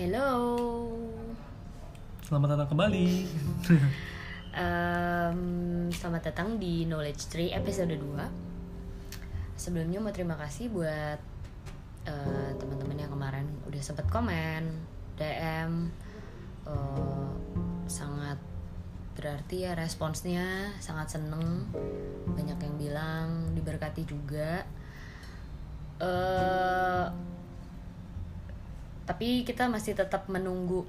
Hello. Selamat datang kembali. Em, selamat datang di Knowledge Tree episode 2. Sebelumnya mau terima kasih buat eh, teman-teman yang kemarin udah sempet komen, DM, eh, sangat berarti ya responsnya sangat seneng banyak yang bilang diberkati juga eh tapi kita masih tetap menunggu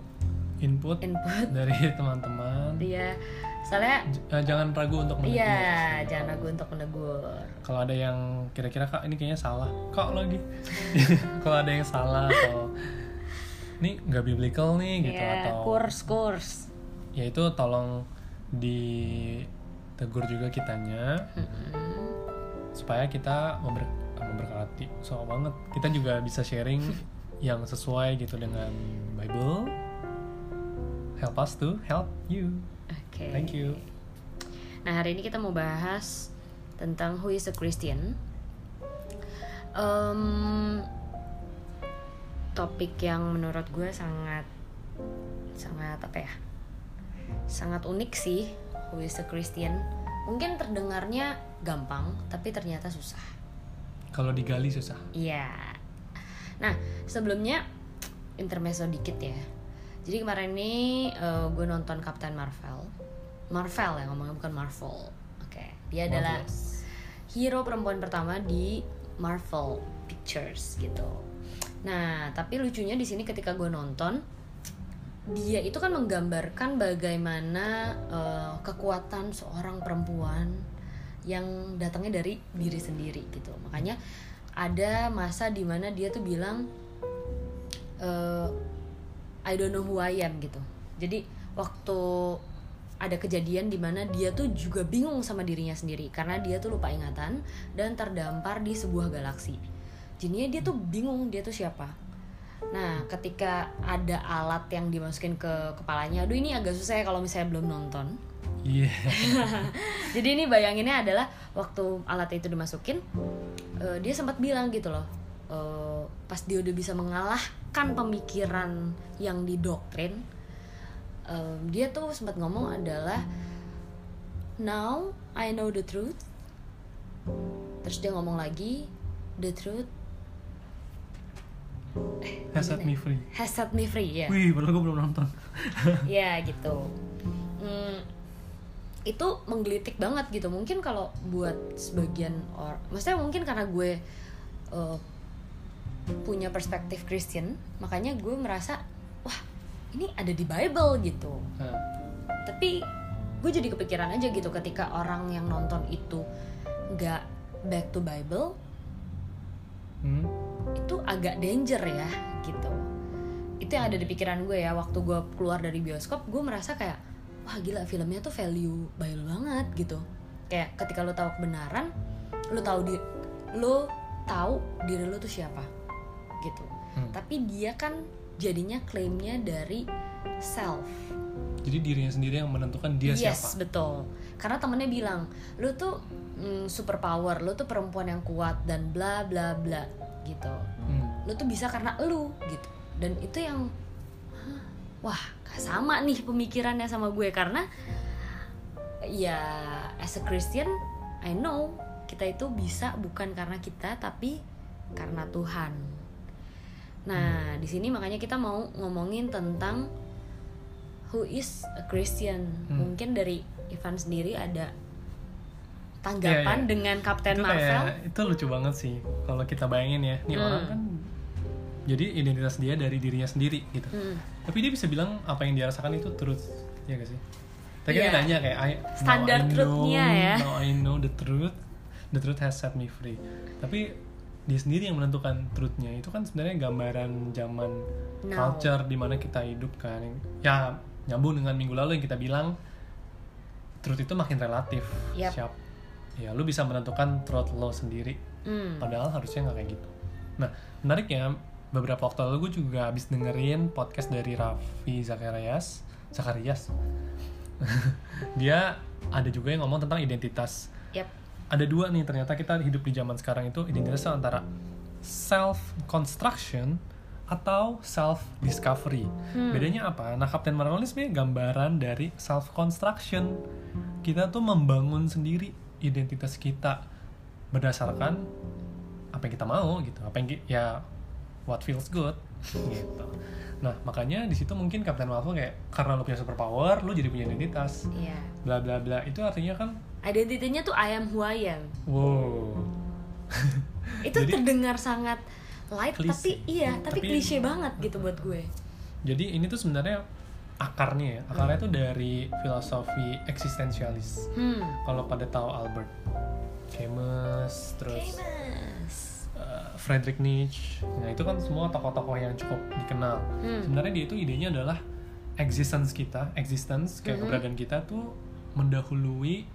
Input input. dari teman-teman. dia soalnya J- eh, jangan ragu untuk menegur. iya jangan ragu untuk menegur. Kalau ada yang kira-kira kak ini kayaknya salah, kak lagi. Kalau ada yang salah atau ini nggak biblical nih gitu ya atau kurs kurs. Ya itu tolong ditegur juga kitanya. Supaya kita member memberkati. Soal banget. Kita juga bisa sharing yang sesuai gitu dengan Bible. Help us to help you. Oke. Thank you. Nah hari ini kita mau bahas tentang who is a Christian. Em, topik yang menurut gue sangat sangat apa ya? Sangat unik sih who is a Christian. Mungkin terdengarnya gampang tapi ternyata susah. Kalau digali susah. Iya. Nah, sebelumnya intermezzo dikit ya. Jadi kemarin ini eh, gue nonton Captain Marvel. Marvel ya ngomongnya bukan Marvel. Oke. Dia adalah Marvelous. hero perempuan pertama di Marvel Pictures gitu. Nah, tapi lucunya di sini ketika gue nonton dia itu kan menggambarkan bagaimana eh, kekuatan seorang perempuan yang datangnya dari diri sendiri gitu. Makanya ada masa di mana dia tuh bilang eh, I don't know who I am gitu. Jadi waktu ada kejadian di mana dia tuh juga bingung sama dirinya sendiri karena dia tuh lupa ingatan dan terdampar di sebuah galaksi. Jadinya dia tuh bingung dia tuh siapa. Nah, ketika ada alat yang dimasukin ke kepalanya, aduh ini agak susah ya kalau misalnya belum nonton. Iya. Jadi ini bayanginnya adalah waktu alat itu dimasukin, eh, dia sempat bilang gitu loh, eh, pas dia udah bisa mengalahkan pemikiran yang didoktrin, eh, dia tuh sempat ngomong adalah, now I know the truth. Terus dia ngomong lagi, the truth. Has set me free. Has set me free ya. wih padahal gue belum nonton. Ya gitu itu menggelitik banget gitu. Mungkin kalau buat sebagian orang maksudnya mungkin karena gue eh, punya perspektif Kristen makanya gue merasa wah ini ada di Bible gitu. Nah, tapi gue jadi kepikiran aja gitu ketika orang yang nonton itu nggak back to Bible hmm, itu agak danger ya gitu. Itu yang ada di pikiran gue ya waktu gue keluar dari bioskop gue merasa kayak wah gila filmnya tuh value Bible banget gitu. Kayak ketika lo tahu kebenaran lo tahu di lo tahu diri lo tuh siapa gitu. Hmm. tapi dia kan jadinya klaimnya dari self. Jadi dirinya sendiri yang menentukan dia yes siapa. betul. Karena temennya bilang lu tuh mm, super power lu tuh perempuan yang kuat dan bla bla bla gitu. Hmm, lu tuh bisa karena lu gitu. Dan itu yang wah gak sama nih pemikirannya sama gue karena ya as a Christian I know kita itu bisa bukan karena kita tapi karena Tuhan nah di sini makanya kita mau ngomongin tentang who is a Christian Hmm. mungkin dari Ivan sendiri ada tanggapan Iya, iya. dengan itu Marvel kayak itu lucu banget sih kalau kita bayangin ya nih Hmm. orang kan jadi identitas dia dari dirinya sendiri gitu Hmm. tapi dia bisa bilang apa yang dia rasakan itu truth ya gak sih tadi kan Iya. dia nanya kayak I, Standar now I know, truth-nya ya. now I know the truth the truth has set me free tapi dia sendiri yang menentukan truthnya itu kan sebenarnya gambaran zaman Now. culture di mana kita hidup kan ya nyambung dengan minggu lalu yang kita bilang truth itu makin relatif Yap. siap ya lu bisa menentukan truth lo sendiri Hmm. Padahal harusnya nggak kayak gitu. Nah, menariknya beberapa waktu lalu gue juga habis dengerin podcast dari Raffi Zakarias. Zakarias. Dia ada juga yang ngomong tentang identitas. Yap. Ada dua nih ternyata kita hidup di zaman sekarang itu identitas antara self construction atau self discovery. Hmm. Bedanya apa? Nah, Captain Marvel ini sebenarnya gambaran dari self construction. Kita tuh membangun sendiri identitas kita berdasarkan apa yang kita mau gitu. Apa yang ya what feels good gitu. Nah, makanya di situ mungkin Captain Marvel kayak karena lu punya superpower, lu jadi punya identitas. Iya. Bla bla bla. Itu artinya kan Identitinya tuh I am who I am. wow. Itu Jadi- terdengar sangat light Klise. tapi iya, tapi, Tapi- klise banget gitu buat gue. Jadi ini tuh sebenarnya akarnya ya. Akarnya tuh dari filosofi eksistensialis. Hmm. kalau pada tahu Albert Camus terus. Friedrich Nietzsche nah itu kan semua tokoh-tokoh yang cukup dikenal Hmm. sebenarnya dia itu idenya adalah existence kita existence kayak Mhm. keberadaan kita tuh mendahului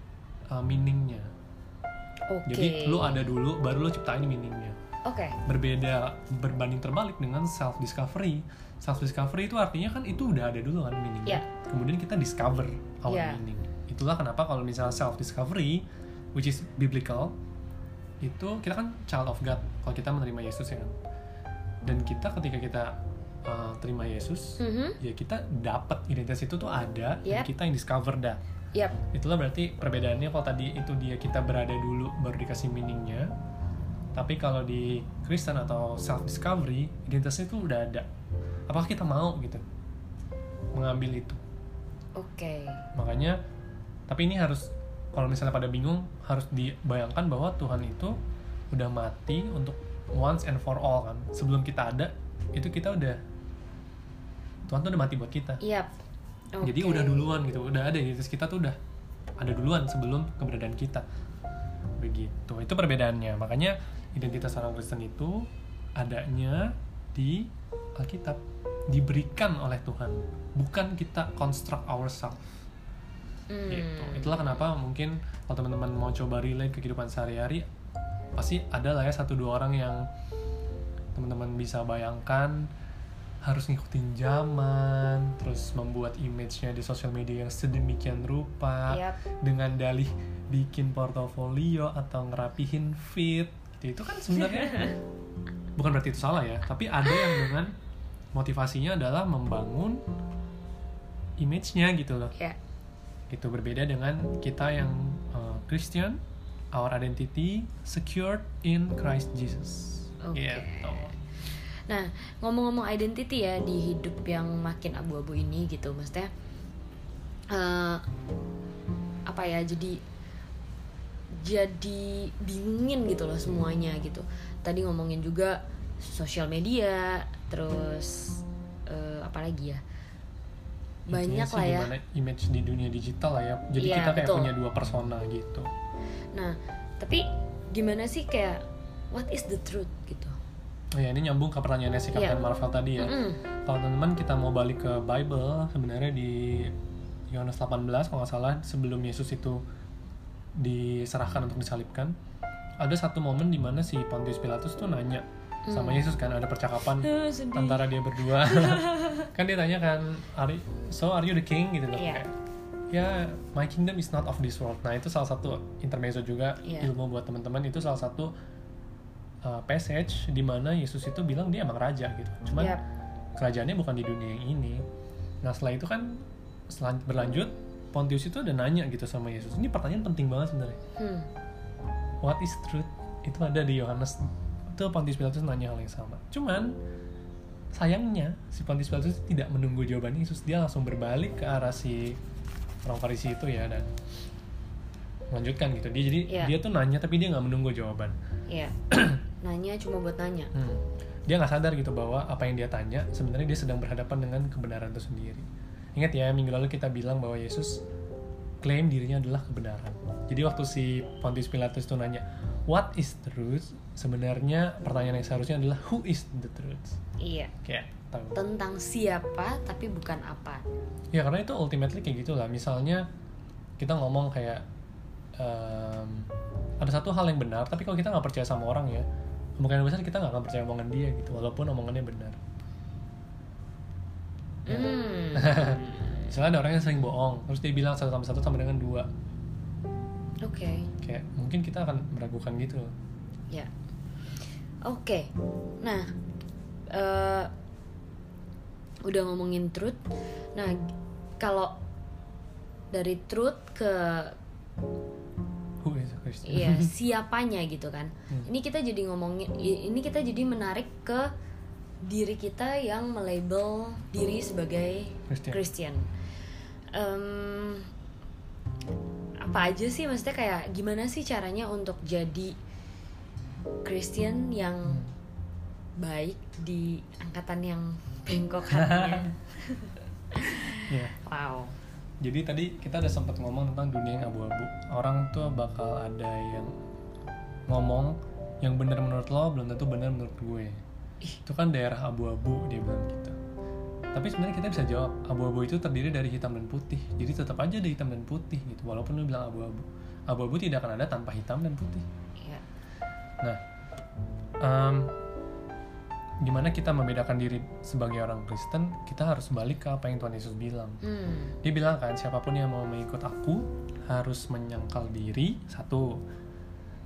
uh, meaningnya Oke. jadi lu ada dulu baru lu ciptain meaningnya Oke. berbeda berbanding terbalik dengan self discovery self discovery itu artinya kan itu udah ada dulu kan meaningnya Iya. kemudian kita discover our Iya. meaning itulah kenapa kalau misalnya self discovery which is biblical itu kita kan child of God kalau kita menerima Yesus ya kan dan kita ketika kita uh, terima Yesus Mhm. ya kita dapat identitas itu tuh ada dan Yep. kita yang discover dah Yap. itulah berarti perbedaannya kalau tadi itu dia kita berada dulu baru dikasih meaningnya tapi kalau di Kristen atau self discovery identitasnya itu udah ada apakah kita mau gitu mengambil itu Oke. makanya tapi ini harus kalau misalnya pada bingung harus dibayangkan bahwa Tuhan itu udah mati untuk once and for all kan. Sebelum kita ada itu kita udah Tuhan tuh udah mati buat kita. Yap. jadi Oke. udah duluan gitu udah ada identitas kita tuh udah ada duluan sebelum keberadaan kita. Begitu itu perbedaannya. Makanya identitas orang Kristen itu adanya di Alkitab diberikan oleh Tuhan bukan kita construct ourselves Hmm. gitu itulah kenapa mungkin kalau teman-teman mau coba relate ke kehidupan sehari-hari pasti ada lah ya satu dua orang yang teman-teman bisa bayangkan harus ngikutin zaman terus membuat image-nya di sosial media yang sedemikian rupa Yap. dengan dalih bikin portofolio atau ngerapihin feed gitu. itu kan sebenarnya bukan berarti itu salah ya tapi ada yang dengan motivasinya adalah membangun image-nya gitu loh Ya. Itu berbeda dengan kita yang uh, Christian our identity secured in Christ Jesus Oke. gitu Nah, ngomong-ngomong identity ya di hidup yang makin abu-abu ini gitu, maksudnya eh, apa ya? Jadi jadi bingungin gitu loh semuanya gitu. Tadi ngomongin juga sosial media, terus eh, apa lagi ya? Banyak lah ya. gimana image di dunia digital lah ya jadi Iya, kita kayak betul. punya dua persona gitu Nah, tapi gimana sih kayak what is the truth gitu? oh ya ini nyambung ke pertanyaannya si Captain Iya. Marvel tadi ya Mm-mm. kalau teman-teman kita mau balik ke Bible sebenarnya di Yohanes 18 kalau nggak salah sebelum Yesus itu diserahkan untuk disalibkan ada satu momen di mana si Pontius Pilatus tuh nanya sama Hmm. Yesus kan ada percakapan sedih. antara dia berdua. Kan dia tanya kan are, so are you the king? Gitu loh. Kayak ya my kingdom is not of this world. Nah itu salah satu intermezzo juga Iya. ilmu buat teman-teman. Itu salah satu uh, passage di mana Yesus itu bilang dia emang raja gitu. Cuman Yap. kerajaannya bukan di dunia yang ini. Nah setelah itu kan selan- berlanjut Pontius itu udah nanya gitu sama Yesus. Ini pertanyaan penting banget sebenarnya. Hmm. what is truth? Itu ada di Yohanes itu Pontius Pilatus nanya hal yang sama cuman sayangnya si Pontius Pilatus tidak menunggu jawaban Yesus dia langsung berbalik ke arah si orang Farisi itu ya dan melanjutkan gitu dia jadi Iya. dia tuh nanya tapi dia nggak menunggu jawaban Iya. nanya cuma buat nanya. Hmm. dia nggak sadar gitu bahwa apa yang dia tanya sebenarnya dia sedang berhadapan dengan kebenaran itu sendiri ingat ya minggu lalu kita bilang bahwa Yesus klaim dirinya adalah kebenaran jadi waktu si Pontius Pilatus tuh nanya what is truth sebenarnya pertanyaan yang seharusnya adalah who is the truth Iya. kayak tahu Tentang siapa tapi bukan apa. ya karena itu ultimately kayak gitulah misalnya kita ngomong kayak em, ada satu hal yang benar tapi kalau kita nggak percaya sama orang ya kemungkinan besar kita nggak akan percaya omongan dia gitu walaupun omongannya benar Ya. Hmm. misalnya ada orang yang sering bohong terus dia bilang satu tambah satu sama dengan dua Oke. kayak mungkin kita akan meragukan gitu Ya. Oke. Nah, eh, udah ngomongin truth nah kalau dari truth ke Who is a Christian? Iya, siapanya gitu kan. Hmm. Ini kita jadi ngomongin ini kita jadi menarik ke diri kita yang melabel diri sebagai Christian. Christian. Em, apa aja sih maksudnya kayak gimana sih caranya untuk jadi Christian yang Hmm. baik di angkatan yang bengkok hatinya. Iya. wow. Jadi tadi kita udah sempat ngomong tentang dunia yang abu-abu. Orang tuh bakal ada yang ngomong yang benar menurut lo belum tentu benar menurut gue. Itu kan daerah abu-abu dia bilang gitu. Tapi sebenarnya kita bisa jawab abu-abu itu terdiri dari hitam dan putih. Jadi tetap aja ada hitam dan putih gitu. Walaupun lo bilang abu-abu, abu-abu tidak akan ada tanpa hitam dan putih. Iya. Nah, em, gimana kita membedakan diri sebagai orang Kristen? Kita harus balik ke apa yang Tuhan Yesus bilang. Hmm. Dia bilang kan siapa pun yang mau mengikut aku harus menyangkal diri satu,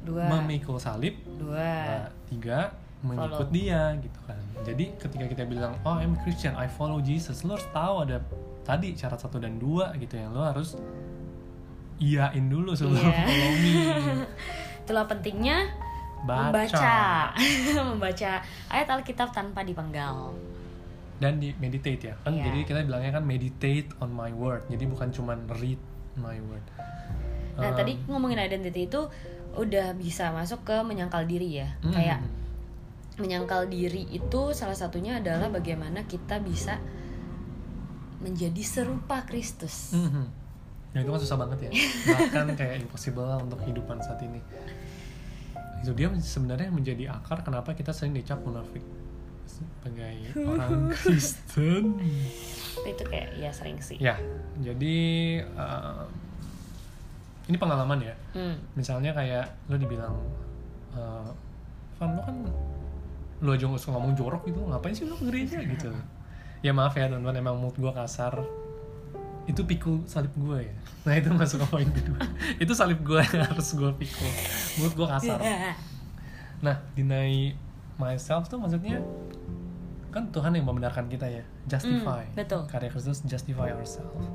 Dua. memikul salib, Dua. nah, tiga mengikut Follow. dia gitu kan. Jadi ketika kita bilang oh I'm Christian, I follow Jesus, lo harus tahu ada tadi syarat satu dan dua gitu yang lo harus iyain dulu sebelum Iya. follow me. Itulah pentingnya Baca. membaca membaca ayat Alkitab tanpa dipenggal. dan di meditate ya kan Iya. jadi kita bilangnya kan meditate on my word jadi bukan cuman read my word Nah, Um, tadi ngomongin identity itu udah bisa masuk ke menyangkal diri ya. hmm, Kayak menyangkal diri itu salah satunya adalah bagaimana kita bisa menjadi serupa Kristus. hmm, hmm. ya itu kan susah banget ya bahkan kayak impossible lah untuk kehidupan saat ini itu dia sebenarnya menjadi akar kenapa kita sering dicap munafik sebagai orang Kristen Itu kayak ya sering sih. ya jadi uh, ini pengalaman ya Hmm. misalnya kayak lo dibilang eh Van lo kan lo aja nggak suka ngomong jorok gitu ngapain sih lo ke gereja gitu? Ya maaf ya teman-teman emang mood gue kasar. Itu pikul salib gue ya. Nah itu masuk ke poin kedua. Itu salib gue yang harus gue pikul. Mood gue kasar. Nah deny myself tuh maksudnya kan Tuhan yang membenarkan kita ya. Justify. Hmm, betul. karya Kristus justify ourselves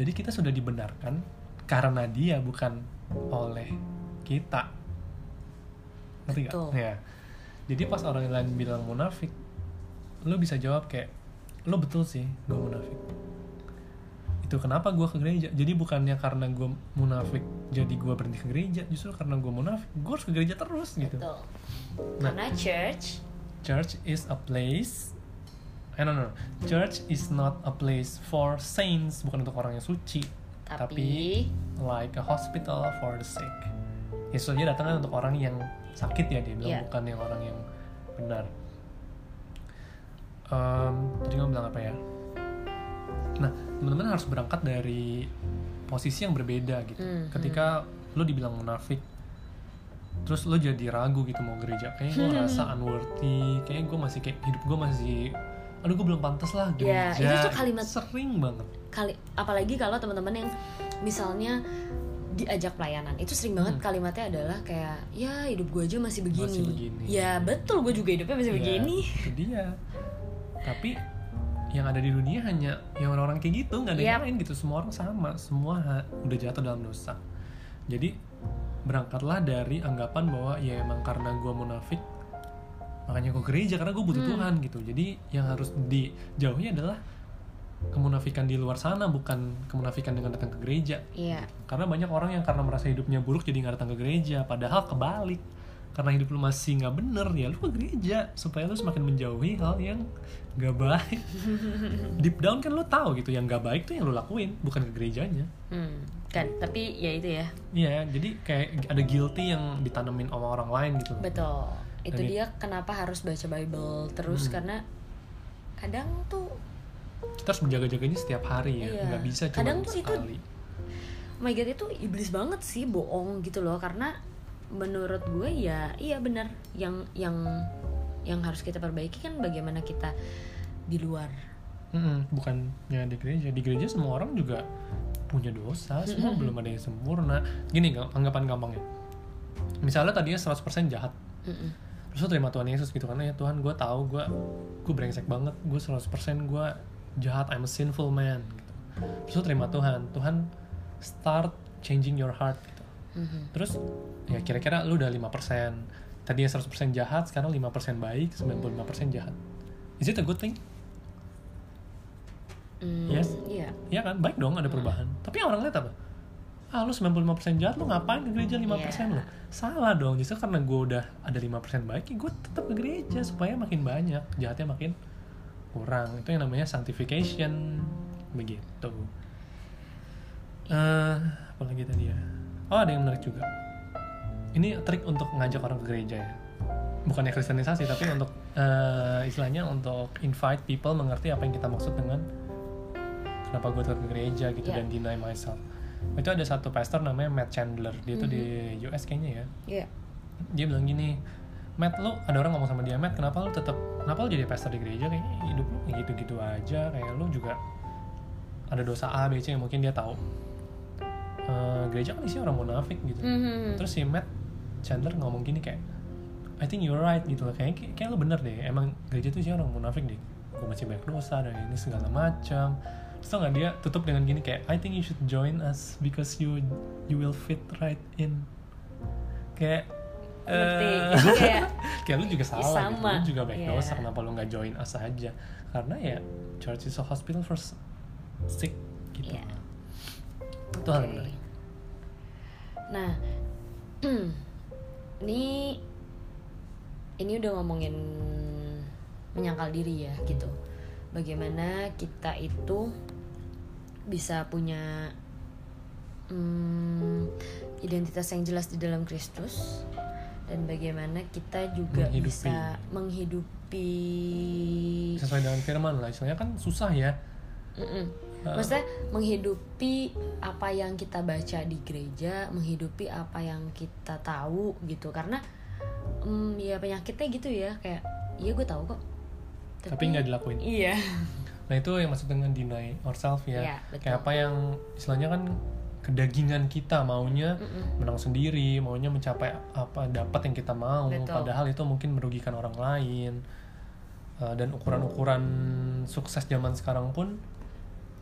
jadi kita sudah dibenarkan karena dia bukan oleh kita. Ngerti gak? Betul. ya jadi pas orang lain bilang munafik lo bisa jawab kayak lo betul sih gue munafik itu kenapa gue ke gereja jadi bukannya karena gue munafik jadi gue berhenti ke gereja justru karena gue munafik gue harus ke gereja terus gitu Betul. Nah. Karena church church is a place I don't know church is not a place for saints bukan untuk orang yang suci tapi, like a hospital for the sick Yesus aja datangnya untuk orang yang sakit ya dia bilang Iya. bukan yang orang yang benar. Em, tadi gue bilang apa ya? Nah teman-teman harus berangkat dari posisi yang berbeda gitu. Hmm, ketika lo dibilang munafik terus lo jadi ragu gitu mau gereja. Kayaknya gue ngerasa unworthy kayaknya gue masih kayak hidup gue masih aduh gue belum pantas lah Ya, gereja. itu tuh kalimat- sering banget. Kali apalagi kalau teman-teman yang misalnya diajak pelayanan itu sering banget Hmm. kalimatnya adalah kayak ya hidup gue aja masih begini. Masih begini. ya betul gue juga hidupnya masih Iya, begini itu dia tapi yang ada di dunia hanya yang orang-orang kayak gitu nggak ada yang Yap. lain gitu semua orang sama semua ha- udah jatuh dalam dosa jadi berangkatlah dari anggapan bahwa ya emang karena gue munafik makanya gue gereja karena gue butuh Hmm. Tuhan gitu jadi yang harus dijauhi adalah kemunafikan di luar sana bukan kemunafikan dengan datang ke gereja. Iya. Karena banyak orang yang karena merasa hidupnya buruk jadi nggak datang ke gereja padahal kebalik. Karena hidup lu masih nggak bener ya lu ke gereja supaya lu semakin menjauhi hal yang nggak baik. Deep down kan lu tahu gitu yang nggak baik tuh yang lu lakuin bukan ke gerejanya. Hmm, kan tapi ya itu ya. Iya jadi kayak ada guilty yang ditanemin sama orang lain gitu. Betul. Itu Dan dia kenapa harus baca Bible terus Hmm. karena kadang tuh kita harus menjaga-jaganya setiap hari ya. Iya. nggak bisa cuma Kadang tuh itu- oh my god itu iblis banget sih bohong gitu loh. Karena menurut gue ya iya benar. Yang yang yang harus kita perbaiki kan bagaimana kita di luar. Mm-mm, bukannya di gereja. Di gereja semua orang juga punya dosa. Semua belum ada yang sempurna. Gini ga- anggapan gampangnya misalnya tadinya 100% jahat. Mm-mm. terus lo terima Tuhan Yesus gitu kan ya Tuhan gue tahu gue gue brengsek banget. Gue 100% gue jahat I'm a sinful man gitu. Terus lo terima Tuhan. Tuhan start changing your heart gitu. Mhm. terus ya kira-kira lu udah 5% tadinya 100% jahat sekarang 5% baik 95% jahat. Is it a good thing? Hmm, Yes. Iya. Iya kan? Baik dong ada perubahan. Tapi orang lihat apa? Ah lu 95% jahat lu ngapain ke gereja 5% Iya. lu? Salah dong justru karena gue udah ada 5% baik ya gue tetap ke gereja supaya makin banyak. Jahatnya makin kurang itu yang namanya sanctification. Begitu. Eh apa lagi tadi ya? Oh ada yang menarik juga. Ini trik untuk ngajak orang ke gereja ya. Bukannya kristenisasi tapi untuk eh, istilahnya untuk invite people mengerti apa yang kita maksud dengan kenapa gue ke gereja gitu Iya. dan deny myself. Itu ada satu pastor namanya Matt Chandler. Dia itu di US kayaknya ya. Iya. dia bilang gini Matt lu ada orang ngomong sama dia Matt kenapa lu tetap kenapa lu jadi pastor di gereja? Kayaknya hidup lu kayak gitu-gitu aja. Kayak lu juga ada dosa A B C yang mungkin dia tahu. Eh, gereja kan isinya orang munafik gitu. Mhm. terus si Matt Chandler ngomong gini kayak I think you're right gitu loh. Kayak kayak lu bener deh emang gereja tuh isinya orang munafik deh. Gue masih banyak dosa dan ini segala macam. Terus tau gak dia tutup dengan gini kayak I think you should join us because you you will fit right in. Kayak Ngerti. eh, kayak kayak lu juga salah gitu sama. lu juga banyak Iya. dosa kenapa lu nggak join us aja karena ya church is a hospital for sick gitu Iya. itu hal yang menarik Nah, ini ini udah ngomongin menyangkal diri ya gitu. Bagaimana kita itu bisa punya hmm, identitas yang jelas di dalam Kristus dan bagaimana kita juga Menghidupi. bisa menghidupi sesuai dengan firman lah istilahnya kan susah ya Mm-mm. Uh, Maksudnya menghidupi apa yang kita baca di gereja, menghidupi apa yang kita tahu gitu. Karena mm, ya penyakitnya gitu ya, kayak iya gue tahu kok. tapi nggak dilakuin Iya. Nah itu yang maksud dengan deny ourselves ya. Betul. Kayak apa yang istilahnya kan kedagingan kita maunya Mm-mm. menang sendiri, maunya mencapai apa dapat yang kita mau, Betul. padahal itu mungkin merugikan orang lain. Uh, dan ukuran-ukuran sukses zaman sekarang pun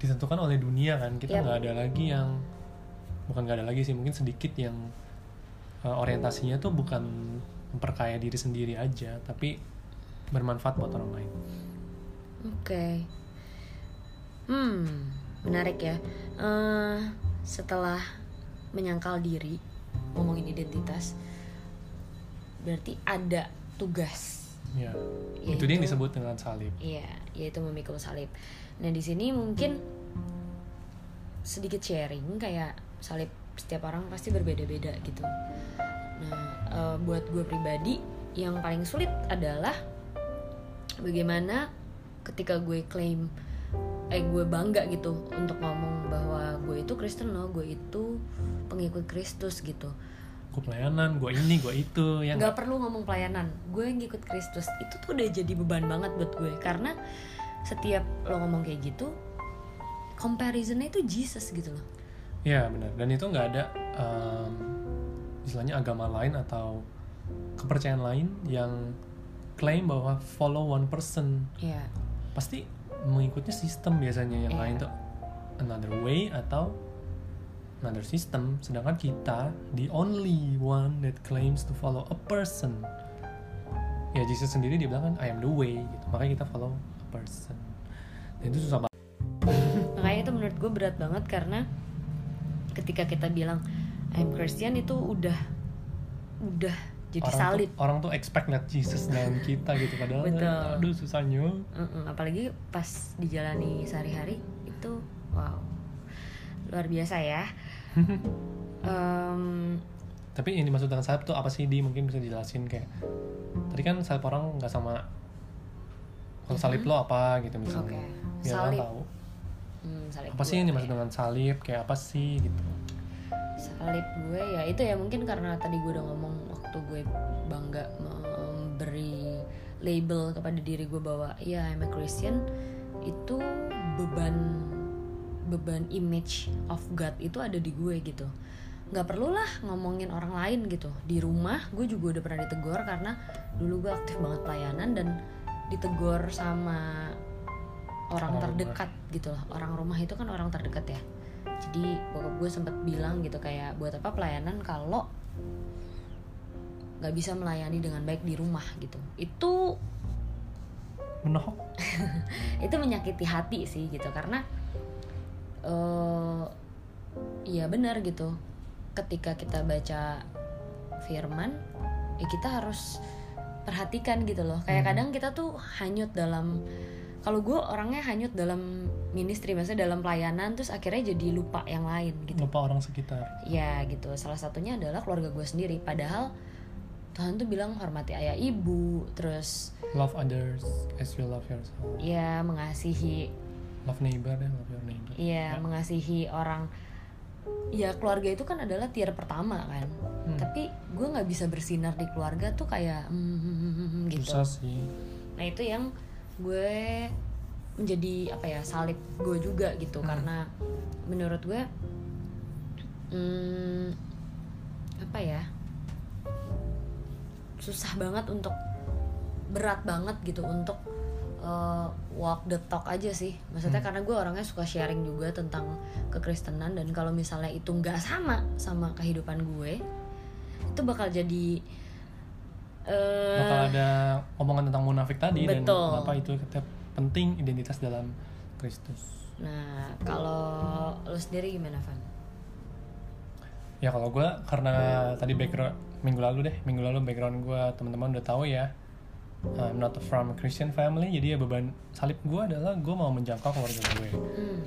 ditentukan oleh dunia kan. Kita Yap. nggak ada lagi yang bukan nggak ada lagi sih, mungkin sedikit yang uh, orientasinya tuh bukan memperkaya diri sendiri aja, tapi bermanfaat buat orang lain. Oke. Hmm, menarik ya. Eh, setelah menyangkal diri, ngomongin identitas, berarti ada tugas. Ya. Yaitu- Itu dia yang disebut dengan salib. Iya, yaitu memikul salib. Nah di sini mungkin sedikit sharing kayak salib setiap orang pasti berbeda-beda gitu. Nah eh, buat gue pribadi yang paling sulit adalah bagaimana ketika gue klaim eh gue bangga gitu untuk ngomong bahwa gue itu Kristen loh, gue itu pengikut Kristus gitu. gue pelayanan gue ini gue itu ya nggak perlu ngomong pelayanan gue ngikut Kristus. Itu tuh udah jadi beban banget buat gue karena setiap lo ngomong kayak gitu comparisonnya itu Jesus gitu loh. Ya benar. Dan itu nggak ada em, istilahnya agama lain atau kepercayaan lain yang klaim bahwa follow one person. Ya pasti mengikutnya sistem biasanya yang Iya. lain tuh. Another way atau another system. Sedangkan kita the only one that claims to follow a person. Ya Jesus sendiri dia bilang kan I am the way gitu. Makanya kita follow a person. Dan itu susah banget. Makanya itu menurut gue berat banget karena ketika kita bilang I'm Christian itu udah udah jadi orang salib. tuh, orang tuh expect lihat Jesus dalam kita gitu padahal Betul. aduh susahnya. Mm-mm, apalagi pas dijalani sehari-hari itu wow. Luar biasa ya. Em, tapi yang dimaksud dengan salib tuh apa sih di? Mungkin bisa dijelasin kayak tadi kan salib orang nggak sama kalau salib lo apa gitu misalnya. Biar orang Salib. tahu. Hmm, salib apa sih yang apa dimaksud ya? dengan salib? Kayak apa sih gitu salib gue ya itu ya mungkin karena tadi gue udah ngomong waktu gue bangga memberi label kepada diri gue bahwa ya I'm a Christian itu beban beban image of God itu ada di gue gitu. Nggak perlu lah ngomongin orang lain gitu. Di rumah gue juga udah pernah ditegur karena dulu gue aktif banget pelayanan dan ditegur sama orang Orang terdekat gitu loh orang rumah itu kan orang terdekat ya jadi bokap gue sempet bilang gitu kayak buat apa pelayanan kalau nggak bisa melayani dengan baik di rumah gitu. Itu menohok? Itu menyakiti hati sih gitu karena eh ya benar gitu. Ketika kita baca firman ya kita harus perhatikan gitu loh. Kayak Hmm. kadang kita tuh hanyut dalam kalau gue orangnya hanyut dalam ministry maksudnya dalam pelayanan terus akhirnya jadi lupa yang lain gitu lupa orang sekitar ya gitu salah satunya adalah keluarga gue sendiri padahal Tuhan tuh bilang hormati ayah ibu terus love others as you love yourself ya mengasihi love neighbor deh love your neighbor Iya, Ya. mengasihi orang. Ya keluarga itu kan adalah tier pertama kan. Hmm. Tapi gue nggak bisa bersinar di keluarga tuh kayak hmm, hmm, hmm, gitu. susah sih Nah itu yang gue menjadi apa ya salib gue juga gitu Hmm. karena menurut gue hmm, apa ya susah banget untuk berat banget gitu untuk uh, walk the talk aja sih maksudnya Hmm. karena gue orangnya suka sharing juga tentang kekristenan dan kalau misalnya itu nggak sama sama kehidupan gue itu bakal jadi eh, bakal ada omongan tentang munafik tadi dan Betul. kenapa itu kita penting identitas dalam Kristus Nah, kalau lu sendiri gimana, Van? ya kalau gue karena tadi background minggu lalu deh minggu lalu background gue teman-teman udah tahu ya I'm not from a Christian family jadi ya beban salib gue adalah gue mau menjangkau keluarga gue Hmm.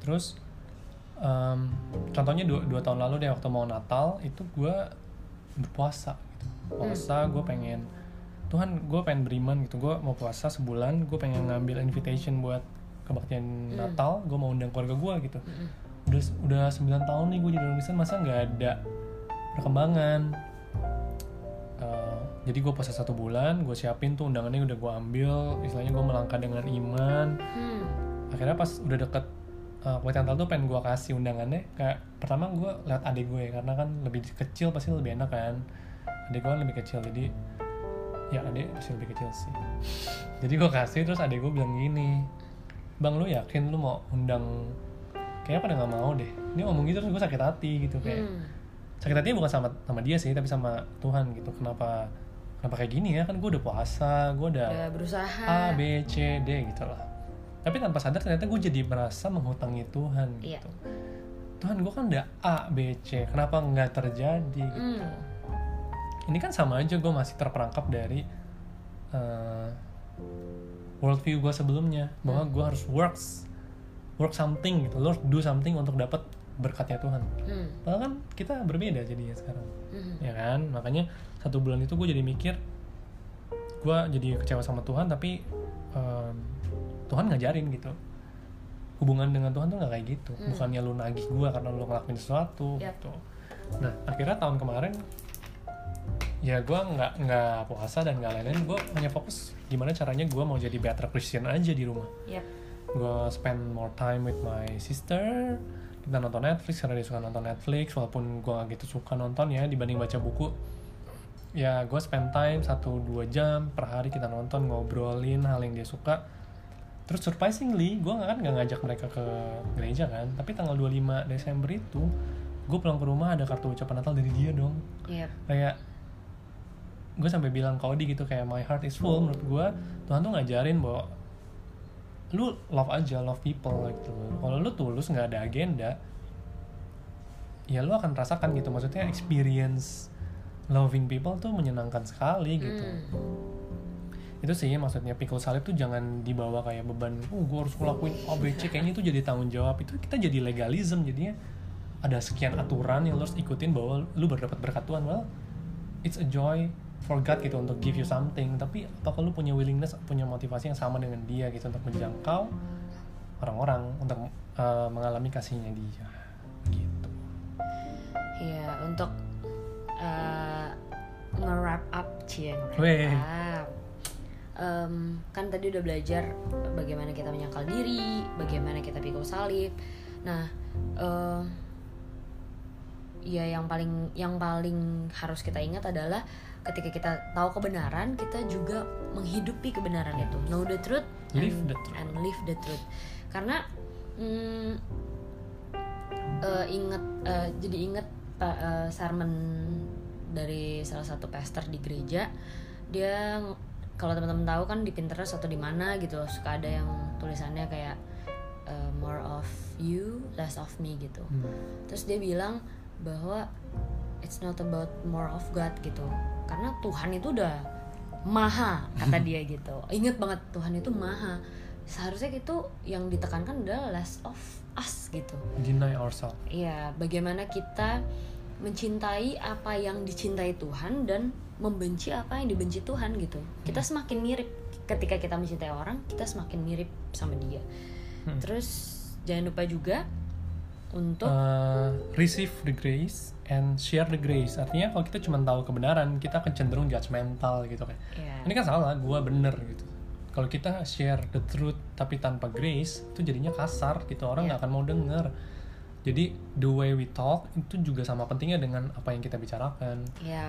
terus em, contohnya dua, dua tahun lalu deh waktu mau Natal itu gue berpuasa gitu. Puasa gue pengen Tuhan gue pengen beriman gitu. Gue mau puasa sebulan gue pengen ngambil invitation buat kebaktian Natal gue mau undang keluarga gue gitu. Mm-mm. udah udah 9 tahun nih gue jadi orang Kristen masa nggak ada perkembangan? Eh, jadi gue puasa satu bulan gue siapin tuh undangannya udah gue ambil istilahnya gue melangkah dengan iman. Hmm. akhirnya pas udah deket uh, kebaktian Natal tuh pengen gue kasih undangannya kayak pertama gue liat adik gue karena kan lebih kecil pasti lebih enak kan. Adik gue kan lebih kecil jadi ya adik pasti lebih kecil sih. Jadi gue kasih terus adik gue bilang gini bang lu yakin lu mau undang? Kayaknya pada nggak mau deh. Dia ngomong gitu terus gue sakit hati gitu kayak Hmm. sakit hatinya bukan sama sama dia sih tapi sama Tuhan gitu. Kenapa kenapa kayak gini ya? Kan gue udah puasa gue udah Udah berusaha. A B C D gitu lah tapi tanpa sadar ternyata gue jadi merasa menghutangi Tuhan Iya. gitu Tuhan gue kan udah A B C kenapa nggak terjadi gitu. Hmm. ini kan sama aja gue masih terperangkap dari uh, worldview gue sebelumnya bahwa gue harus works work something gitu lo harus do something untuk dapat berkatnya Tuhan Hmm. padahal kan kita berbeda jadinya sekarang Hmm. ya kan makanya satu bulan itu gue jadi mikir gue jadi kecewa sama Tuhan tapi em, Tuhan ngajarin gitu hubungan dengan Tuhan tuh nggak kayak gitu Hmm. bukannya lu nagih gue karena lu ngelakuin sesuatu Yap. gitu nah akhirnya tahun kemarin ya gue nggak nggak puasa dan nggak lain-lain gue hanya fokus gimana caranya gue mau jadi better Christian aja di rumah Yap. gue spend more time with my sister kita nonton Netflix karena dia suka nonton Netflix walaupun gue gak gitu suka nonton ya dibanding baca buku ya gue spend time 1-2 jam per hari kita nonton ngobrolin hal yang dia suka terus surprisingly gue gak kan gak ngajak mereka ke gereja kan. Tapi tanggal 25 Desember itu gue pulang ke rumah ada kartu ucapan Natal dari dia dong. Yap. kayak gue sampai bilang ke Odi gitu kayak my heart is full. Menurut gue Tuhan tuh ngajarin bahwa lu love aja love people gitu. Kalau lu tulus nggak ada agenda ya lu akan rasakan gitu. Maksudnya experience loving people tuh menyenangkan sekali gitu. Hmm. Itu sih maksudnya pikul salib tuh jangan dibawa kayak beban oh gue harus ngelakuin ABC kayaknya itu jadi tanggung jawab. Itu kita jadi legalism jadinya. Ada sekian aturan yang lo harus ikutin bahwa lu berdapat berkat Tuhan. Well it's a joy for God gitu untuk give you something. Tapi apakah lu punya willingness punya motivasi yang sama dengan dia gitu untuk menjangkau orang-orang untuk uh, mengalami kasihnya dia? Gitu. Iya, untuk uh, nge-wrap up cie nge-wrap Weh. up. Em, kan tadi udah belajar bagaimana kita menyangkal diri, bagaimana kita pikul salib. Nah, em, ya yang paling yang paling harus kita ingat adalah ketika kita tahu kebenaran kita juga menghidupi kebenaran itu know the truth Live and, the truth. and live the truth karena mm, eh, inget eh, jadi inget pa- eh, sermon dari salah satu pastor di gereja dia kalau teman-teman tahu kan di Pinterest atau di mana gitu suka ada yang tulisannya kayak eh, more of you less of me gitu. Hmm. terus dia bilang bahwa it's not about more of God gitu. Karena Tuhan itu udah maha kata dia gitu. Inget banget Tuhan itu maha. Seharusnya gitu yang ditekankan adalah less of us gitu. Deny ourselves. Iya, bagaimana kita mencintai apa yang dicintai Tuhan dan membenci apa yang dibenci Tuhan gitu. Kita semakin mirip ketika kita mencintai orang, kita semakin mirip sama dia. Hmm. Terus jangan lupa juga untuk Uh, receive the grace and share the grace artinya kalau kita cuma tahu kebenaran kita akan cenderung judgmental gitu kan ya, ini kan salah gua bener gitu kalau kita share the truth tapi tanpa grace itu jadinya kasar gitu orang Iya. nggak akan mau denger jadi the way we talk itu juga sama pentingnya dengan apa yang kita bicarakan. Ya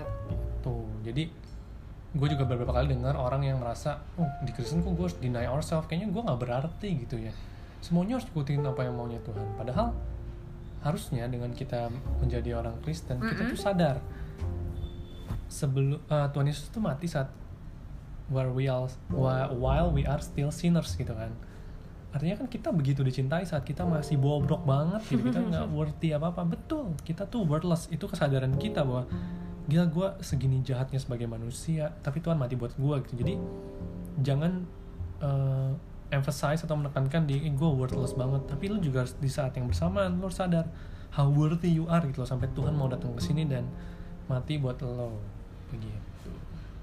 tuh jadi gue juga beberapa kali dengar orang yang merasa oh di Kristen kok gue harus deny ourselves? Kayaknya gue nggak berarti gitu ya. Semuanya harus ikutin apa yang maunya Tuhan. Padahal harusnya dengan kita menjadi orang Kristen kita Mm-mm. tuh sadar. Sebelum eh, Tuhan Yesus tuh mati saat where we are whi- while we are still sinners gitu kan artinya kan kita begitu dicintai saat kita masih bobrok banget gitu. Kita nggak worthy apa apa betul kita tuh worthless. Itu kesadaran kita bahwa gila gue segini jahatnya sebagai manusia tapi Tuhan mati buat gue gitu. Jadi jangan eh, emphasize atau menekankan di gue worthless banget. Tapi lu juga harus di saat yang bersamaan lu harus sadar how worthy you are gitu loh sampai Tuhan mau datang ke sini dan mati buat lo. Begitu.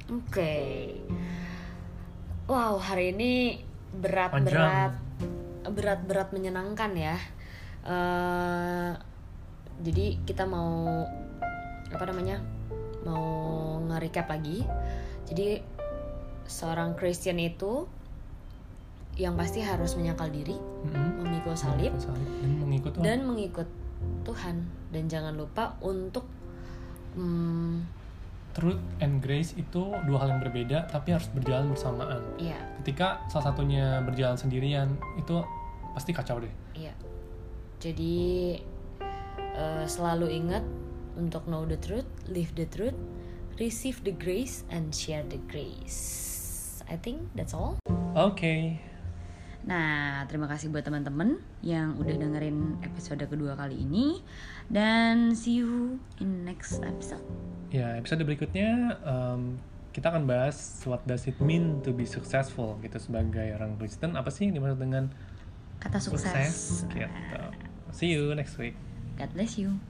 Oke. Wow, hari ini berat-berat Panjang. Berat-berat menyenangkan ya. Eh, jadi kita mau apa namanya? Mau nge-recap lagi. Jadi seorang Christian itu yang pasti harus menyangkal diri, Mm-mm. memikul salib salib dan mengikut Tuhan. dan mengikut Tuhan dan jangan lupa untuk hmm, truth and grace itu dua hal yang berbeda tapi harus berjalan bersamaan ya ketika salah satunya berjalan sendirian itu pasti kacau deh Iya. Jadi eh, selalu ingat untuk know the truth, live the truth, receive the grace and share the grace. I think that's all. oke Nah, terima kasih buat teman-teman yang udah dengerin episode kedua kali ini dan see you in next episode. ya episode berikutnya em, kita akan bahas what does it mean to be successful gitu sebagai orang Kristen apa sih yang dimaksud dengan Kata sukses. sukses gitu see you next week God bless you.